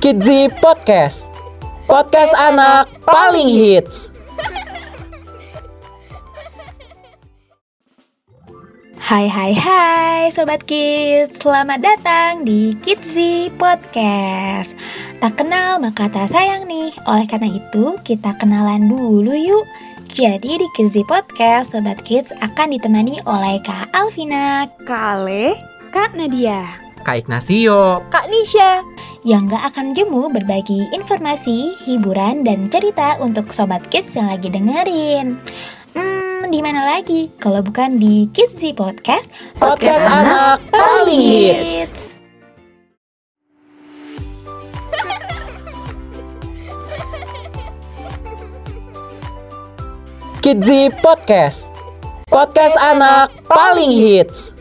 Kidzi Podcast. Podcast anak paling hits. Hai hai hai Sobat Kids. Selamat datang di Kidzi Podcast. Tak kenal maka tak sayang nih. Oleh karena itu kita kenalan dulu yuk. Jadi di Kidzi Podcast Sobat Kids akan ditemani oleh Kak Alvina. Kak Ale, Kak Nadia, Kak Ignacio. Kak Nisha. Yang gak akan jemu berbagi informasi, hiburan, dan cerita untuk Sobat Kids yang lagi dengerin Hmm, di mana lagi? Kalau bukan di Kidzi Podcast Podcast anak paling hits. Kidzi Podcast. Podcast anak paling hits.